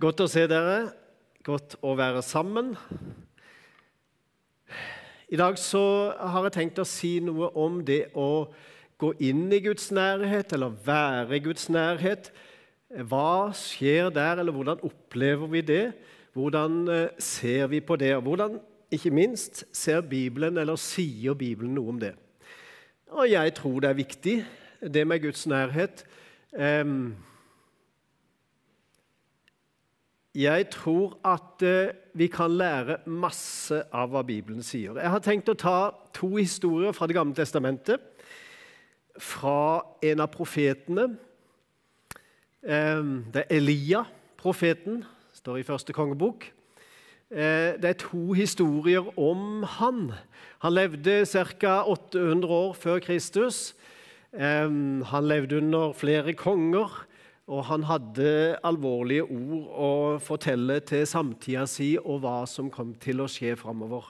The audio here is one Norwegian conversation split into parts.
Godt å se dere. Godt å være sammen. I dag så har jeg tenkt å si noe om det å gå inn i Guds nærhet, eller være i Guds nærhet. Hva skjer der, eller hvordan opplever vi det? Hvordan eh, ser vi på det? Og hvordan, ikke minst, ser Bibelen, eller sier Bibelen noe om det? Og jeg tror det er viktig, det med Guds nærhet. Um, jeg tror at uh, vi kan lære masse av hva Bibelen sier. Jeg har tenkt å ta to historier fra Det gamle testamentet. Fra en av profetene. Um, det er Elia, profeten, står i første kongebok. Uh, det er to historier om han. Han levde ca. 800 år før Kristus. Um, han levde under flere konger og han hadde alvorlige ord å fortelle til samtida si og hva som kom til å skje framover.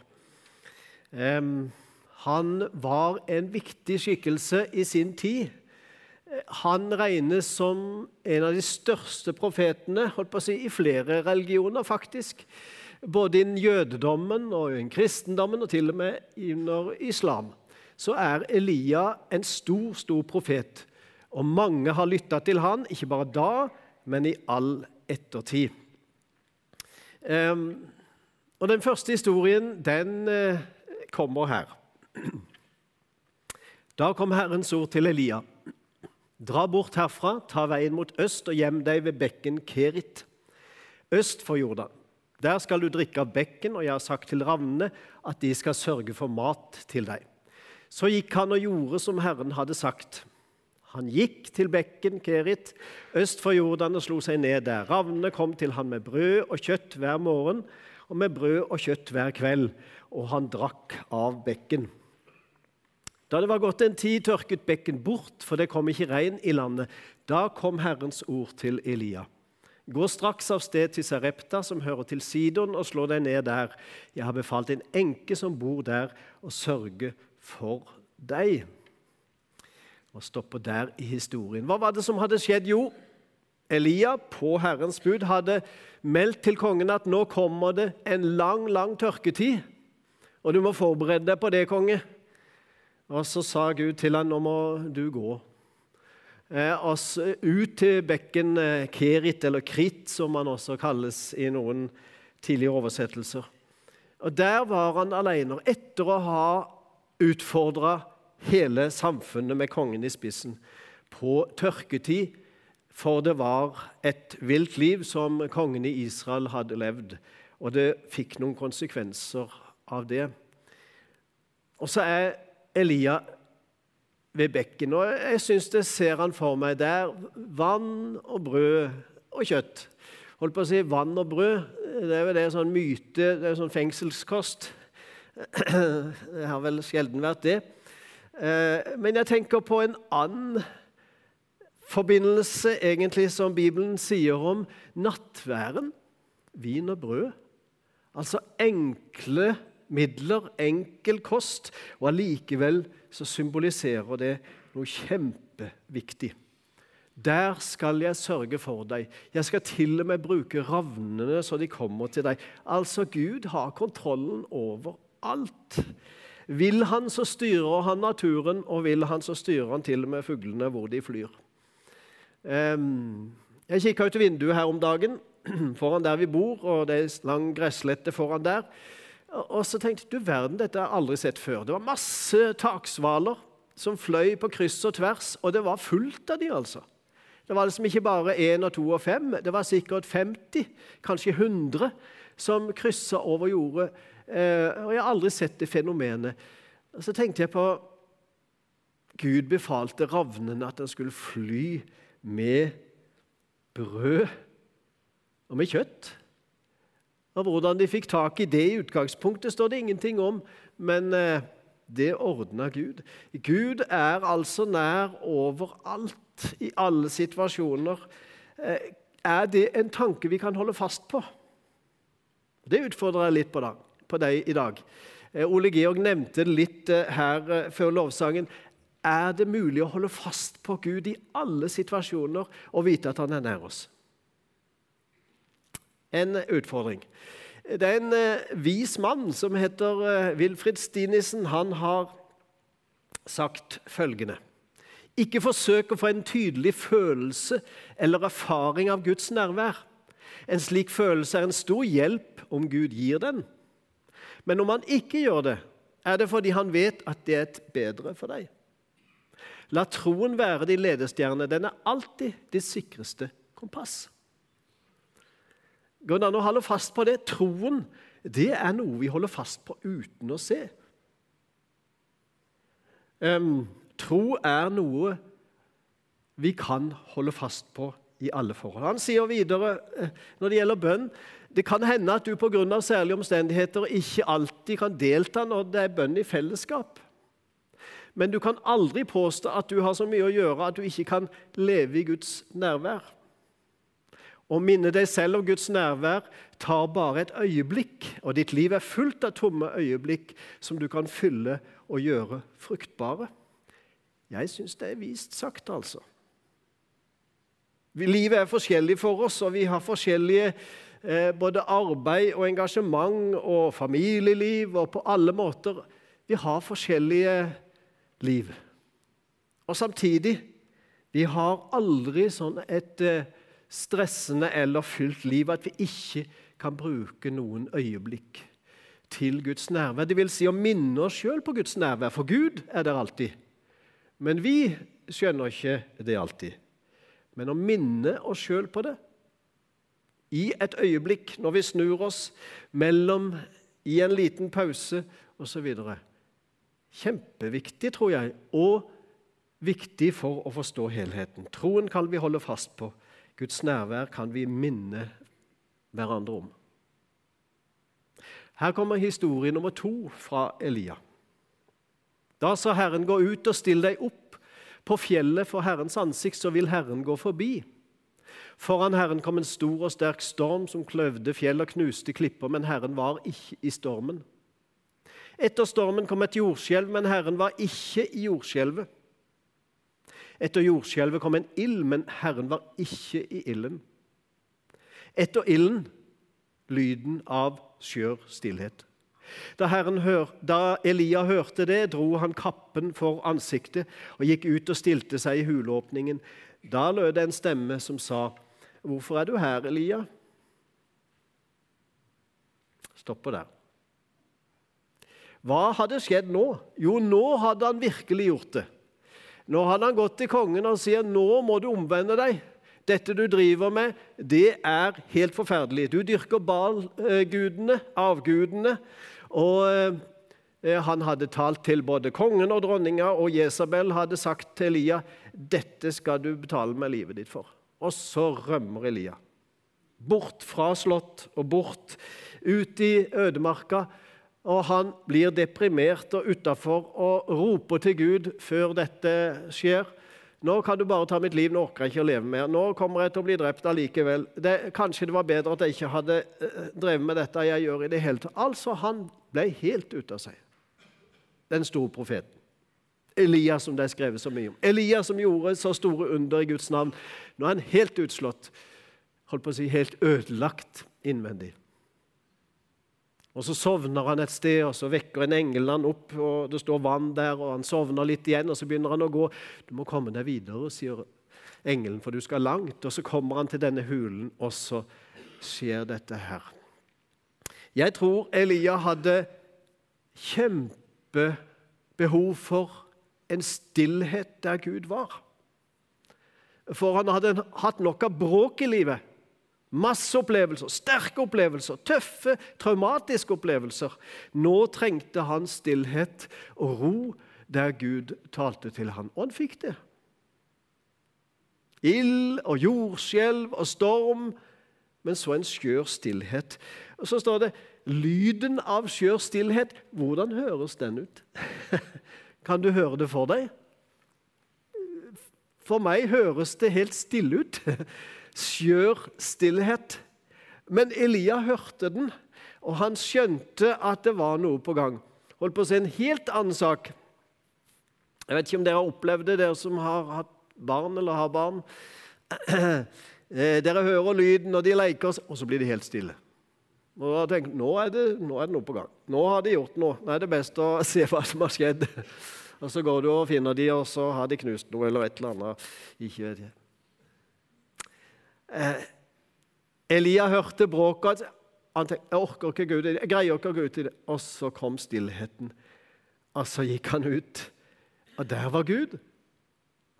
Han var en viktig skikkelse i sin tid. Han regnes som en av de største profetene holdt på å si, i flere religioner, faktisk. Både innen jødedommen og innen kristendommen, og til og med under islam. Så er Elia en stor, stor profet. Og mange har lytta til han, ikke bare da, men i all ettertid. Um, og Den første historien den uh, kommer her. Da kom Herrens ord til Elia. Dra bort herfra, ta veien mot øst og gjem deg ved bekken Kerit, øst for Jordan. Der skal du drikke av bekken, og jeg har sagt til ravnene at de skal sørge for mat til deg. Så gikk han og gjorde som Herren hadde sagt. Han gikk til bekken Kerit øst for Jordan og slo seg ned der. Ravnene kom til han med brød og kjøtt hver morgen og med brød og kjøtt hver kveld, og han drakk av bekken. Da det var gått en tid, tørket bekken bort, for det kom ikke regn i landet. Da kom Herrens ord til Elia. Gå straks av sted til Sarepta, som hører til Sidon, og slå deg ned der. Jeg har befalt en enke som bor der, å sørge for deg og stopper der i historien. Hva var det som hadde skjedd? Jo, Elia på Herrens bud hadde meldt til kongen at nå kommer det en lang, lang tørketid, og du må forberede deg på det, konge. Og så sa Gud til ham nå må du gå. Eh, altså, ut til bekken eh, Kerit, eller Krit, som han også kalles i noen tidlige oversettelser. Og Der var han alene etter å ha utfordra hele samfunnet med kongen i spissen på tørketid, for det var et vilt liv som kongen i Israel hadde levd, og det fikk noen konsekvenser av det. Og så er Elia ved bekken, og jeg syns det ser han for meg der. Vann og brød og kjøtt. Holdt på å si vann og brød. Det er vel det sånn myte, det er sånn fengselskost. Det har vel sjelden vært det. Eh, men jeg tenker på en annen forbindelse egentlig som Bibelen sier om nattværen. Vin og brød. Altså enkle midler, enkel kost. Og allikevel så symboliserer det noe kjempeviktig. Der skal jeg sørge for deg. Jeg skal til og med bruke ravnene så de kommer til deg. Altså, Gud har kontrollen over alt. Vil han, så styrer han naturen, og vil han, så styrer han til og med fuglene hvor de flyr. Jeg kikka ut vinduet her om dagen, foran der vi bor, og det er lang gresslette foran der. Og så tenkte jeg du verden, dette har jeg aldri sett før. Det var masse taksvaler som fløy på kryss og tvers, og det var fullt av de altså. Det var liksom ikke bare én og to og fem, det var sikkert 50, kanskje 100, som kryssa over jordet og jeg har aldri sett det fenomenet. Så tenkte jeg på Gud befalte ravnene at han skulle fly med brød og med kjøtt. Og Hvordan de fikk tak i det i utgangspunktet, står det ingenting om, men eh, det ordna Gud. Gud er altså nær overalt, i alle situasjoner. Eh, er det en tanke vi kan holde fast på? Det utfordrer jeg litt på, da på deg i dag. Eh, Ole Georg nevnte det litt eh, her eh, før lovsangen. Er det mulig å holde fast på Gud i alle situasjoner og vite at Han er nær oss? en utfordring. Det er en vis mann som heter Wilfrid Stinissen. Han har sagt følgende Ikke forsøk å få en tydelig følelse eller erfaring av Guds nærvær. En slik følelse er en stor hjelp om Gud gir den. Men om han ikke gjør det, er det fordi han vet at det er et bedre for deg. La troen være din ledestjerne. Den er alltid ditt sikreste kompass. Går det an å holde fast på det? Troen det er noe vi holder fast på uten å se. Um, tro er noe vi kan holde fast på i alle forhold. Han sier videre eh, når det gjelder bønn det kan hende at du pga. særlige omstendigheter ikke alltid kan delta når det er bønn i fellesskap. Men du kan aldri påstå at du har så mye å gjøre at du ikke kan leve i Guds nærvær. Å minne deg selv om Guds nærvær tar bare et øyeblikk, og ditt liv er fullt av tomme øyeblikk som du kan fylle og gjøre fruktbare. Jeg syns det er vist sagt, altså. Livet er forskjellig for oss, og vi har forskjellige eh, både arbeid og engasjement og familieliv og på alle måter. Vi har forskjellige liv. Og samtidig vi har aldri sånn et eh, stressende eller fylt liv at vi ikke kan bruke noen øyeblikk til Guds nærvær. Det vil si å minne oss sjøl på Guds nærvær, for Gud er der alltid. Men vi skjønner ikke det alltid. Men å minne oss sjøl på det i et øyeblikk, når vi snur oss mellom i en liten pause osv. Kjempeviktig, tror jeg, og viktig for å forstå helheten. Troen kan vi holde fast på. Guds nærvær kan vi minne hverandre om. Her kommer historie nummer to fra Elia. Da sa Herren, gå ut og still deg opp på fjellet for Herrens ansikt, så vil Herren gå forbi. Foran Herren kom en stor og sterk storm som kløvde fjell og knuste klipper, men Herren var ikke i stormen. Etter stormen kom et jordskjelv, men Herren var ikke i jordskjelvet. Etter jordskjelvet kom en ild, men Herren var ikke i ilden. Etter ilden lyden av skjør stillhet. Da, hør, da, Elia hørte det, dro han kappen for ansiktet og gikk ut og stilte seg i hulåpningen. Da lød det en stemme som sa, 'Hvorfor er du her, Elia?' Stopper der. Hva hadde skjedd nå? Jo, nå hadde han virkelig gjort det. Nå hadde han gått til kongen og sier, 'Nå må du omvende deg.' Dette du driver med, det er helt forferdelig. Du dyrker balgudene, avgudene. Og eh, han hadde talt til både kongen og dronninga, og Jesabel hadde sagt til Elia dette skal du betale med livet ditt for. Og så rømmer Elia. Bort fra slott og bort ut i ødemarka. Og han blir deprimert og utafor og roper til Gud før dette skjer. Nå kan du bare ta mitt liv, nå orker jeg ikke å leve mer. Nå kommer jeg til å bli drept allikevel. Det, kanskje det var bedre at jeg ikke hadde uh, drevet med dette jeg gjør i det hele tatt. Altså, han ble helt ute av seg, den store profeten. Elias, som det er skrevet så mye om. Elias som gjorde så store under i Guds navn. Nå er han helt utslått, holdt på å si helt ødelagt innvendig. Og Så sovner han et sted, og så vekker en engel han opp, og det står vann der, og han sovner litt igjen, og så begynner han å gå. 'Du må komme deg videre', sier engelen, 'for du skal langt.' Og Så kommer han til denne hulen, og så skjer dette her. Jeg tror Elia hadde kjempebehov for en stillhet der Gud var. For han hadde hatt nok av bråk i livet. Masse opplevelser, sterke opplevelser, tøffe, traumatiske opplevelser. Nå trengte han stillhet og ro der Gud talte til han, Og han fikk det. Ild og jordskjelv og storm, men så en skjør stillhet. Og Så står det 'lyden av skjør stillhet'. Hvordan høres den ut? kan du høre det for deg? For meg høres det helt stille ut skjør stillhet. Men Elia hørte den, og han skjønte at det var noe på gang. Holdt på å si en helt annen sak. Jeg vet ikke om dere har opplevd det, dere som har hatt barn eller har barn. Eh, dere hører lyden, og de leker, og så blir de helt stille. Og da tenker nå er, det, nå er det noe på gang. Nå har de gjort noe. Nå er det best å se hva som har skjedd. Og så går du og finner de, og så har de knust noe eller et eller annet. Ikke vet jeg. Eh, Elia hørte bråket. Han tenkte jeg orker ikke Gud, jeg greier ikke å gå ut i det. Og så kom stillheten. Og så gikk han ut, og der var Gud.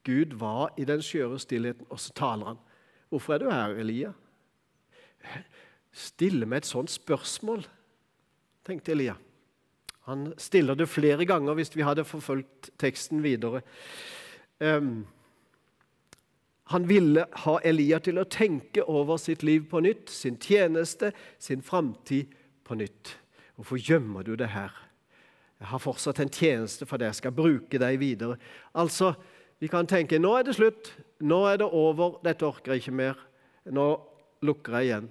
Gud var i den skjøre stillheten, og så taler han. 'Hvorfor er du her, Elia?' Stille med et sånt spørsmål, tenkte Elia. Han stiller det flere ganger hvis vi hadde forfulgt teksten videre. Um, han ville ha Elia til å tenke over sitt liv på nytt, sin tjeneste, sin framtid på nytt. Hvorfor gjemmer du det her? Jeg har fortsatt en tjeneste for deg, jeg skal bruke deg videre. Altså, Vi kan tenke nå er det slutt, nå er det over, dette orker jeg ikke mer. Nå lukker jeg igjen.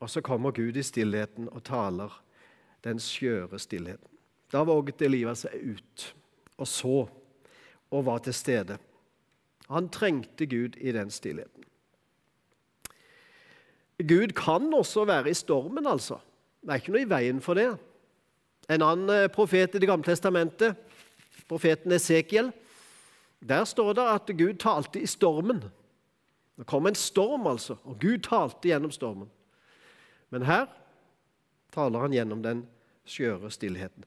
Og så kommer Gud i stillheten og taler den skjøre stillheten. Da våget Eliva seg ut og så og var til stede. Han trengte Gud i den stillheten. Gud kan også være i stormen, altså. Det er ikke noe i veien for det. En annen eh, profet i Det gamle testamentet, profeten Esekiel, der står det at Gud talte i stormen. Det kom en storm, altså, og Gud talte gjennom stormen. Men her taler han gjennom den skjøre stillheten.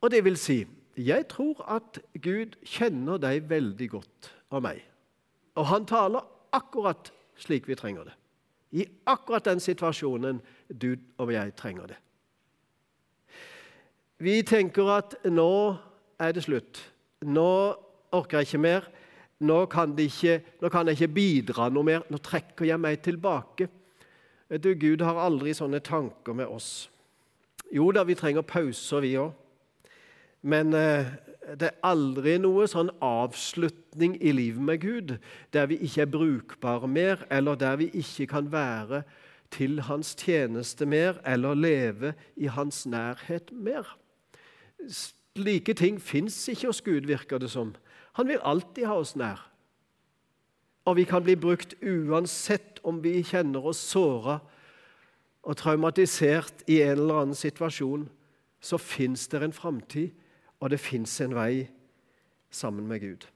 Og det vil si, jeg tror at Gud kjenner deg veldig godt av meg. Og han taler akkurat slik vi trenger det. I akkurat den situasjonen du og jeg trenger det. Vi tenker at nå er det slutt. Nå orker jeg ikke mer. Nå kan, ikke, nå kan jeg ikke bidra noe mer. Nå trekker jeg meg tilbake. Du, Gud har aldri sånne tanker med oss. Jo da, vi trenger pauser, vi òg. Men eh, det er aldri noe sånn avslutning i livet med Gud der vi ikke er brukbare mer, eller der vi ikke kan være til hans tjeneste mer, eller leve i hans nærhet mer. Slike ting fins ikke hos Gud, virker det som. Han vil alltid ha oss nær. Og vi kan bli brukt uansett om vi kjenner oss såra og traumatisert i en eller annen situasjon. Så fins det en framtid, og det fins en vei sammen med Gud.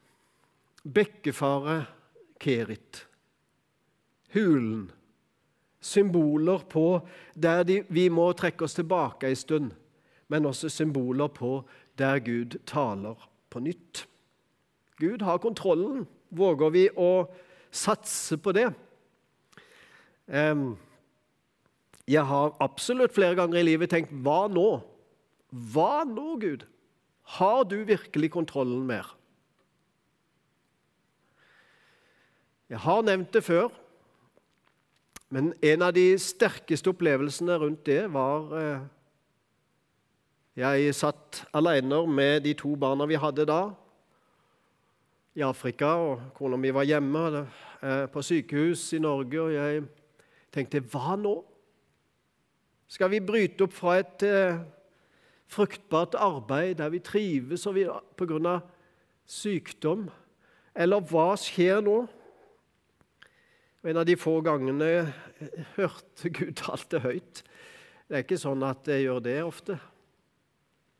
Bekkefaret Kerit, hulen, symboler på der de, vi må trekke oss tilbake en stund, men også symboler på der Gud taler på nytt. Gud har kontrollen. Våger vi å satse på det? Jeg har absolutt flere ganger i livet tenkt hva nå? Hva nå, Gud? Har du virkelig kontrollen mer? Jeg har nevnt det før, men en av de sterkeste opplevelsene rundt det var eh, Jeg satt alene med de to barna vi hadde da, i Afrika, og kona mi var hjemme eh, på sykehus i Norge. Og jeg tenkte hva nå? Skal vi bryte opp fra et eh, fruktbart arbeid der vi trives og av sykdom? Eller hva skjer nå? En av de få gangene hørte Gud talte høyt. Det er ikke sånn at jeg gjør det ofte.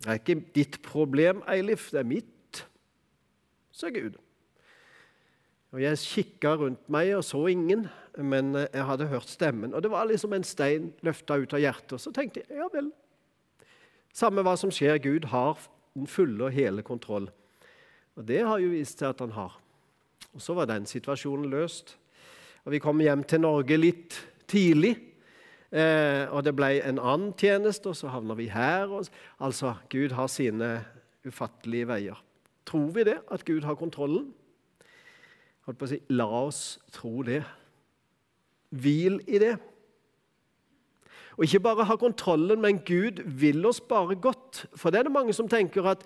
Det er ikke ditt problem, Eilif, det er mitt sa Gud. Og Jeg kikka rundt meg og så ingen, men jeg hadde hørt stemmen. Og Det var liksom en stein løfta ut av hjertet. Og så tenkte jeg ja vel. Samme hva som skjer, Gud har den fulle og hele kontroll. Og det har jo vist seg at han har. Og så var den situasjonen løst. Og Vi kom hjem til Norge litt tidlig. Eh, og det ble en annen tjeneste, og så havna vi her. Og, altså, Gud har sine ufattelige veier. Tror vi det, at Gud har kontrollen? Holdt på å si, La oss tro det. Hvil i det. Og ikke bare ha kontrollen, men Gud vil oss bare godt. For det er det mange som tenker at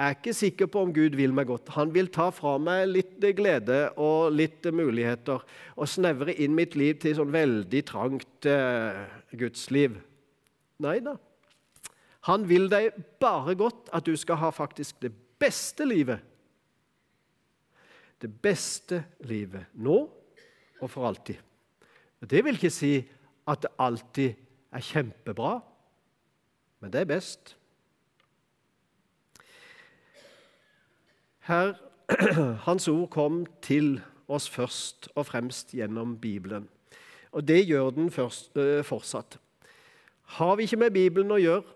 jeg er ikke sikker på om Gud vil meg godt. Han vil ta fra meg litt glede og litt muligheter og snevre inn mitt liv til sånn veldig trangt eh, gudsliv. Nei da. Han vil deg bare godt, at du skal ha faktisk det beste livet. det beste livet nå og for alltid. Det vil ikke si at det alltid er kjempebra, men det er best. Her, Hans ord kom til oss først og fremst gjennom Bibelen. Og det gjør den først, øh, fortsatt. Har vi ikke med Bibelen å gjøre,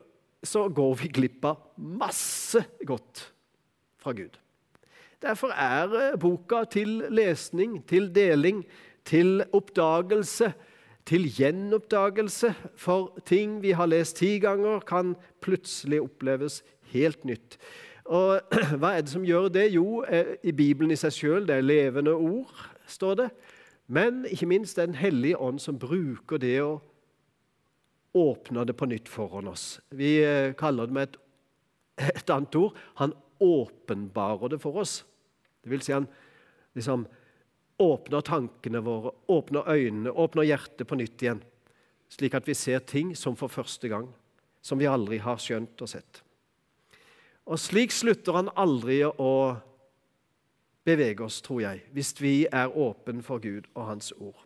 så går vi glipp av masse godt fra Gud. Derfor er boka til lesning, til deling, til oppdagelse, til gjenoppdagelse. For ting vi har lest ti ganger, kan plutselig oppleves helt nytt. Og Hva er det som gjør det? Jo, eh, i Bibelen i seg sjøl, det er levende ord, står det. Men ikke minst Den hellige ånd som bruker det og åpner det på nytt foran oss. Vi eh, kaller det med et, et annet ord Han åpenbarer det for oss. Det vil si han liksom åpner tankene våre, åpner øynene, åpner hjertet på nytt igjen. Slik at vi ser ting som for første gang, som vi aldri har skjønt og sett. Og slik slutter han aldri å bevege oss, tror jeg, hvis vi er åpne for Gud og Hans ord.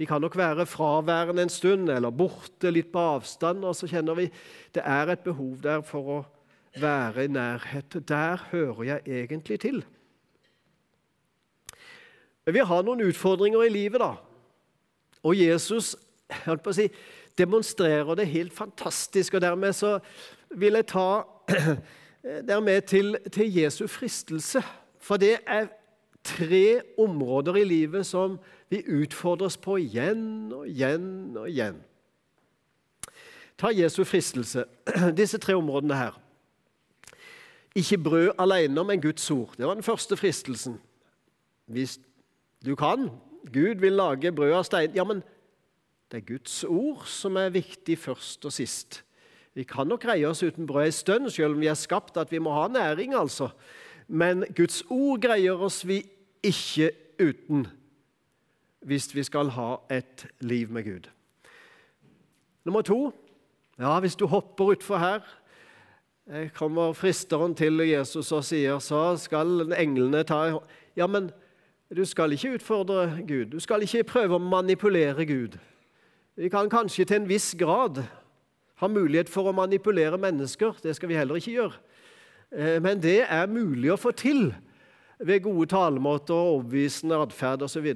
Vi kan nok være fraværende en stund eller borte litt på avstand, og så kjenner vi det er et behov der for å være i nærhet. Der hører jeg egentlig til. Men vi har noen utfordringer i livet, da. Og Jesus holdt på å si, demonstrerer det helt fantastisk. og Dermed så vil jeg ta dermed til, til Jesu fristelse. For det er tre områder i livet som vi utfordres på igjen og igjen og igjen. Ta Jesu fristelse, disse tre områdene her. Ikke brød alene, men Guds ord. Det var den første fristelsen. Hvis du kan Gud vil lage brød av stein Ja, men det er Guds ord som er viktig først og sist. Vi kan nok greie oss uten brød en stund, selv om vi er skapt at vi må ha næring. altså. Men Guds ord greier oss vi ikke uten hvis vi skal ha et liv med Gud. Nummer to ja, hvis du hopper utfor her kommer fristeren til Jesus og sier så skal englene ta Ja, men du skal ikke utfordre Gud. Du skal ikke prøve å manipulere Gud. Vi kan kanskje til en viss grad ha mulighet for å manipulere mennesker. Det skal vi heller ikke gjøre. Eh, men det er mulig å få til ved gode talemåter, og overbevisende atferd osv.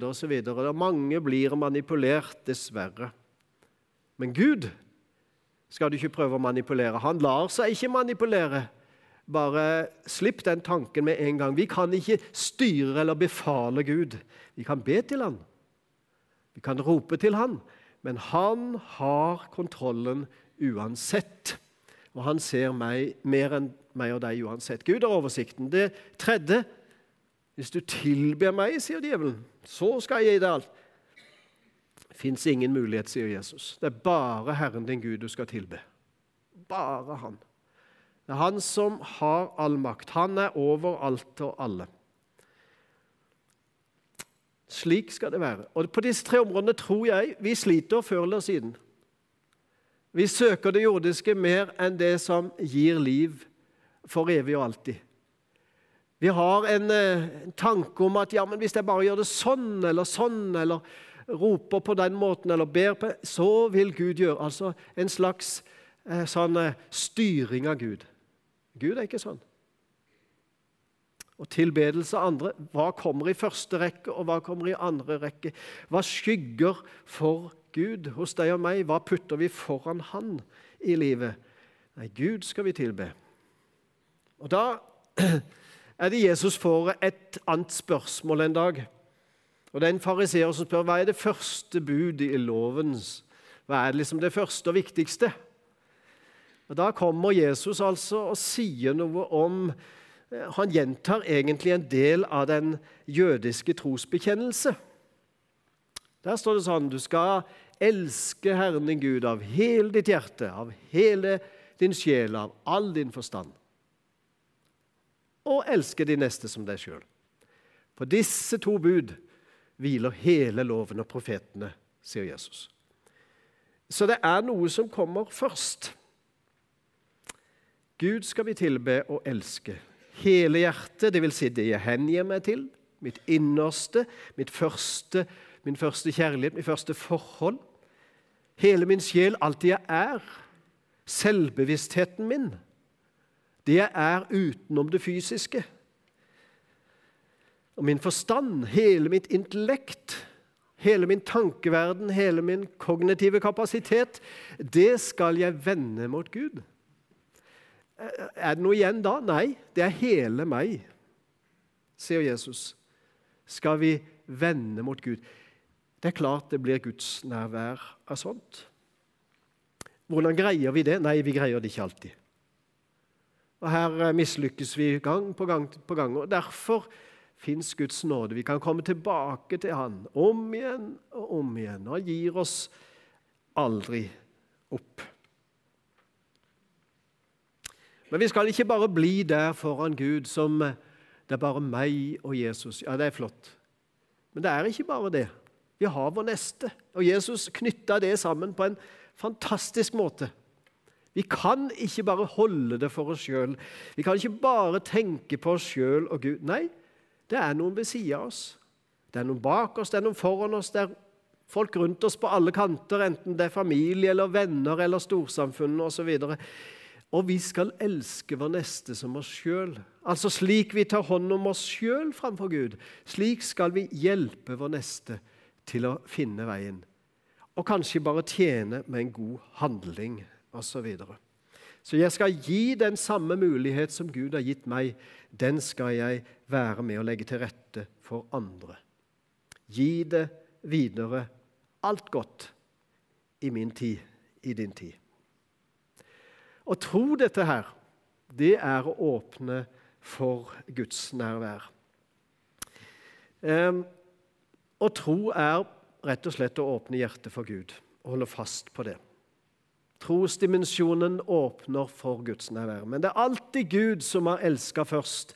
Mange blir manipulert, dessverre. Men Gud skal du ikke prøve å manipulere. Han lar seg ikke manipulere. Bare slipp den tanken med en gang. Vi kan ikke styre eller befale Gud. Vi kan be til han. Vi kan rope til han. Men han har kontrollen uansett. Og han ser meg, mer enn meg og deg uansett. Gud har oversikten. Det tredje Hvis du tilber meg, sier djevelen, så skal jeg gi deg alt. Fins ingen mulighet, sier Jesus. Det er bare Herren din Gud du skal tilbe. Bare Han. Det er Han som har all makt. Han er over alt og alle. Slik skal det være. Og På disse tre områdene tror jeg vi sliter før eller siden. Vi søker det jordiske mer enn det som gir liv for evig og alltid. Vi har en, eh, en tanke om at ja, men hvis jeg bare gjør det sånn eller sånn, eller roper på den måten eller ber på Så vil Gud gjøre Altså en slags eh, sånn eh, styring av Gud. Gud er ikke sånn. Og tilbedelse av andre. Hva kommer i første rekke, og hva kommer i andre rekke? Hva skygger for Gud hos deg og meg, hva putter vi foran Han i livet? Nei, Gud skal vi tilbe. Og Da er det Jesus får et annet spørsmål en dag. Og Det er en fariseer som spør hva er det første budet i lovens? Hva er det liksom det første og viktigste? Og Da kommer Jesus altså og sier noe om eh, Han gjentar egentlig en del av den jødiske trosbekjennelse. Der står det sånn Du skal elske Herren din Gud av hele ditt hjerte, av hele din sjel, av all din forstand. Og elske de neste som deg sjøl. På disse to bud hviler hele loven og profetene, sier Jesus. Så det er noe som kommer først. Gud skal vi tilbe og elske. Hele hjertet, dvs. Si det jeg hengir meg til, mitt innerste, mitt første, min første kjærlighet, mitt første forhold. Hele min sjel, alt det jeg er. Selvbevisstheten min. Det jeg er utenom det fysiske. Og min forstand, hele mitt intellekt, hele min tankeverden, hele min kognitive kapasitet, det skal jeg vende mot Gud. Er det noe igjen da? Nei, det er hele meg, sier Jesus. Skal vi vende mot Gud? Det er klart det blir Guds nærvær av sånt. Hvordan greier vi det? Nei, vi greier det ikke alltid. Og Her eh, mislykkes vi gang på gang på gang. og Derfor fins Guds nåde. Vi kan komme tilbake til Han om igjen og om igjen. Og Han gir oss aldri opp. Men vi skal ikke bare bli der foran Gud som det er bare meg og Jesus. Ja, det er flott. Men det er ikke bare det. Vi har vår neste. Og Jesus knytta det sammen på en fantastisk måte. Vi kan ikke bare holde det for oss sjøl. Vi kan ikke bare tenke på oss sjøl og Gud. Nei, det er noen ved sida av oss. Det er noen bak oss, det er noen foran oss. Det er folk rundt oss på alle kanter, enten det er familie eller venner eller storsamfunnet osv. Og vi skal elske vår neste som oss sjøl. Altså slik vi tar hånd om oss sjøl framfor Gud, slik skal vi hjelpe vår neste til å finne veien. Og kanskje bare tjene med en god handling osv. Så, videre. så jeg skal gi den samme mulighet som Gud har gitt meg. Den skal jeg være med å legge til rette for andre. Gi det videre, alt godt, i min tid, i din tid. Å tro dette her, det er å åpne for Guds nærvær. Å tro er rett og slett å åpne hjertet for Gud og holde fast på det. Trosdimensjonen åpner for Guds nærvær. Men det er alltid Gud som har elska først.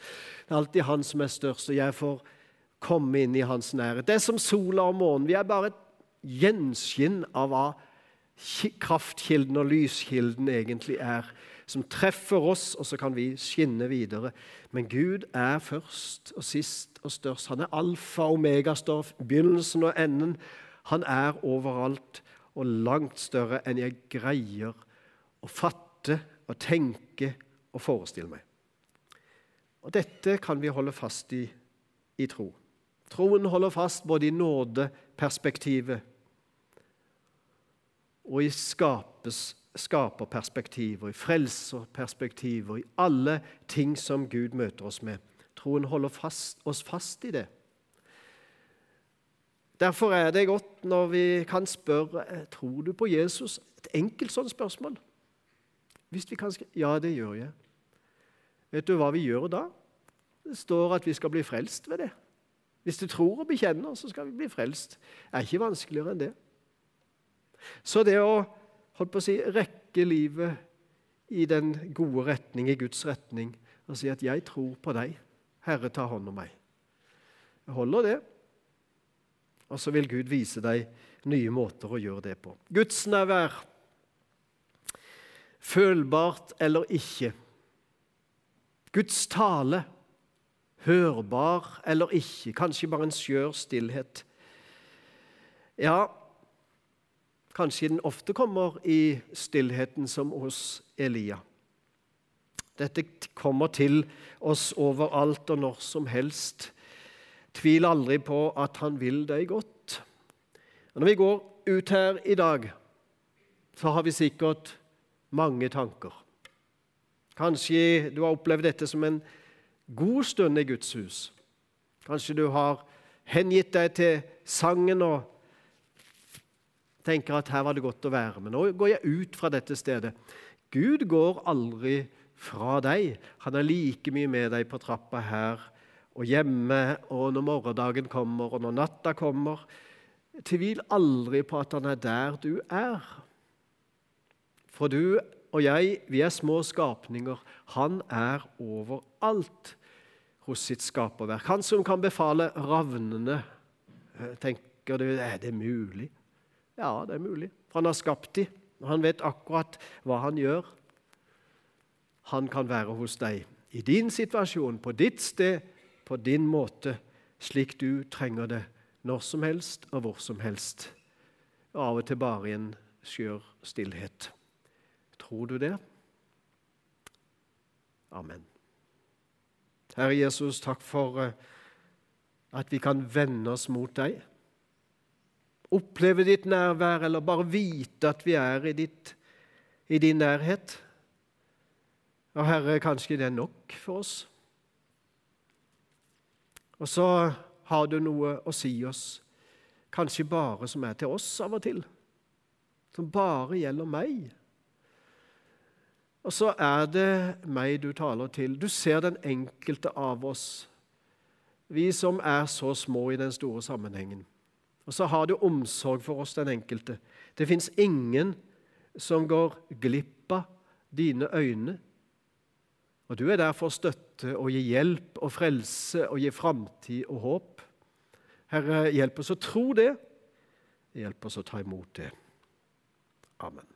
Det er alltid Han som er størst, og jeg får komme inn i Hans nærhet. Det er som sola og månen. Vi er bare et gjenskinn av hva kraftkilden og lyskilden egentlig er, som treffer oss, og så kan vi skinne videre. Men Gud er først og sist og størst. Han er alfa og megastoff, begynnelsen og enden. Han er overalt og langt større enn jeg greier å fatte og tenke og forestille meg. Og Dette kan vi holde fast i i tro. Troen holder fast både i nådeperspektivet og i skapes, skaperperspektiv og i frelserperspektiv og i alle ting som Gud møter oss med. Troen holder fast, oss fast i det. Derfor er det godt når vi kan spørre eh, tror du på Jesus. Et enkelt sånt spørsmål. Hvis vi kan skrive Ja, det gjør jeg. Vet du hva vi gjør da? Det står at vi skal bli frelst ved det. Hvis du tror og bekjenner, så skal vi bli frelst. Det er ikke vanskeligere enn det. Så det å holdt på å si, rekke livet i den gode retning, i Guds retning, og si at 'jeg tror på deg', Herre, ta hånd om meg. Jeg holder det. Og så vil Gud vise deg nye måter å gjøre det på. Guds nærvær, følbart eller ikke. Guds tale, hørbar eller ikke. Kanskje bare en skjør stillhet. Ja, Kanskje den ofte kommer i stillheten som hos Elia. Dette kommer til oss overalt og når som helst. Tvil aldri på at han vil deg godt. Når vi går ut her i dag, så har vi sikkert mange tanker. Kanskje du har opplevd dette som en god stund i Guds hus. Kanskje du har hengitt deg til sangen og tenker at her var det godt å være. Men nå går jeg ut fra dette stedet. Gud går aldri fra deg. Han er like mye med deg på trappa her og hjemme og når morgendagen kommer og når natta kommer. Tvil aldri på at han er der du er. For du og jeg, vi er små skapninger. Han er overalt hos sitt skaperverk. Han som kan befale ravnene. Tenker du, er det mulig? Ja, det er mulig. For han har skapt dem. Han vet akkurat hva han gjør. Han kan være hos deg i din situasjon, på ditt sted, på din måte, slik du trenger det når som helst og hvor som helst. Og av og til bare i en skjør stillhet. Tror du det? Amen. Herre Jesus, takk for eh, at vi kan vende oss mot deg. Oppleve ditt nærvær, eller bare vite at vi er i, ditt, i din nærhet. Og Herre, kanskje det er nok for oss. Og så har du noe å si oss, kanskje bare som er til oss av og til. Som bare gjelder meg. Og så er det meg du taler til. Du ser den enkelte av oss, vi som er så små i den store sammenhengen. Og så har du omsorg for oss, den enkelte. Det fins ingen som går glipp av dine øyne. Og du er der for å støtte og gi hjelp og frelse og gi framtid og håp. Herre, hjelp oss å tro det. Hjelp oss å ta imot det. Amen.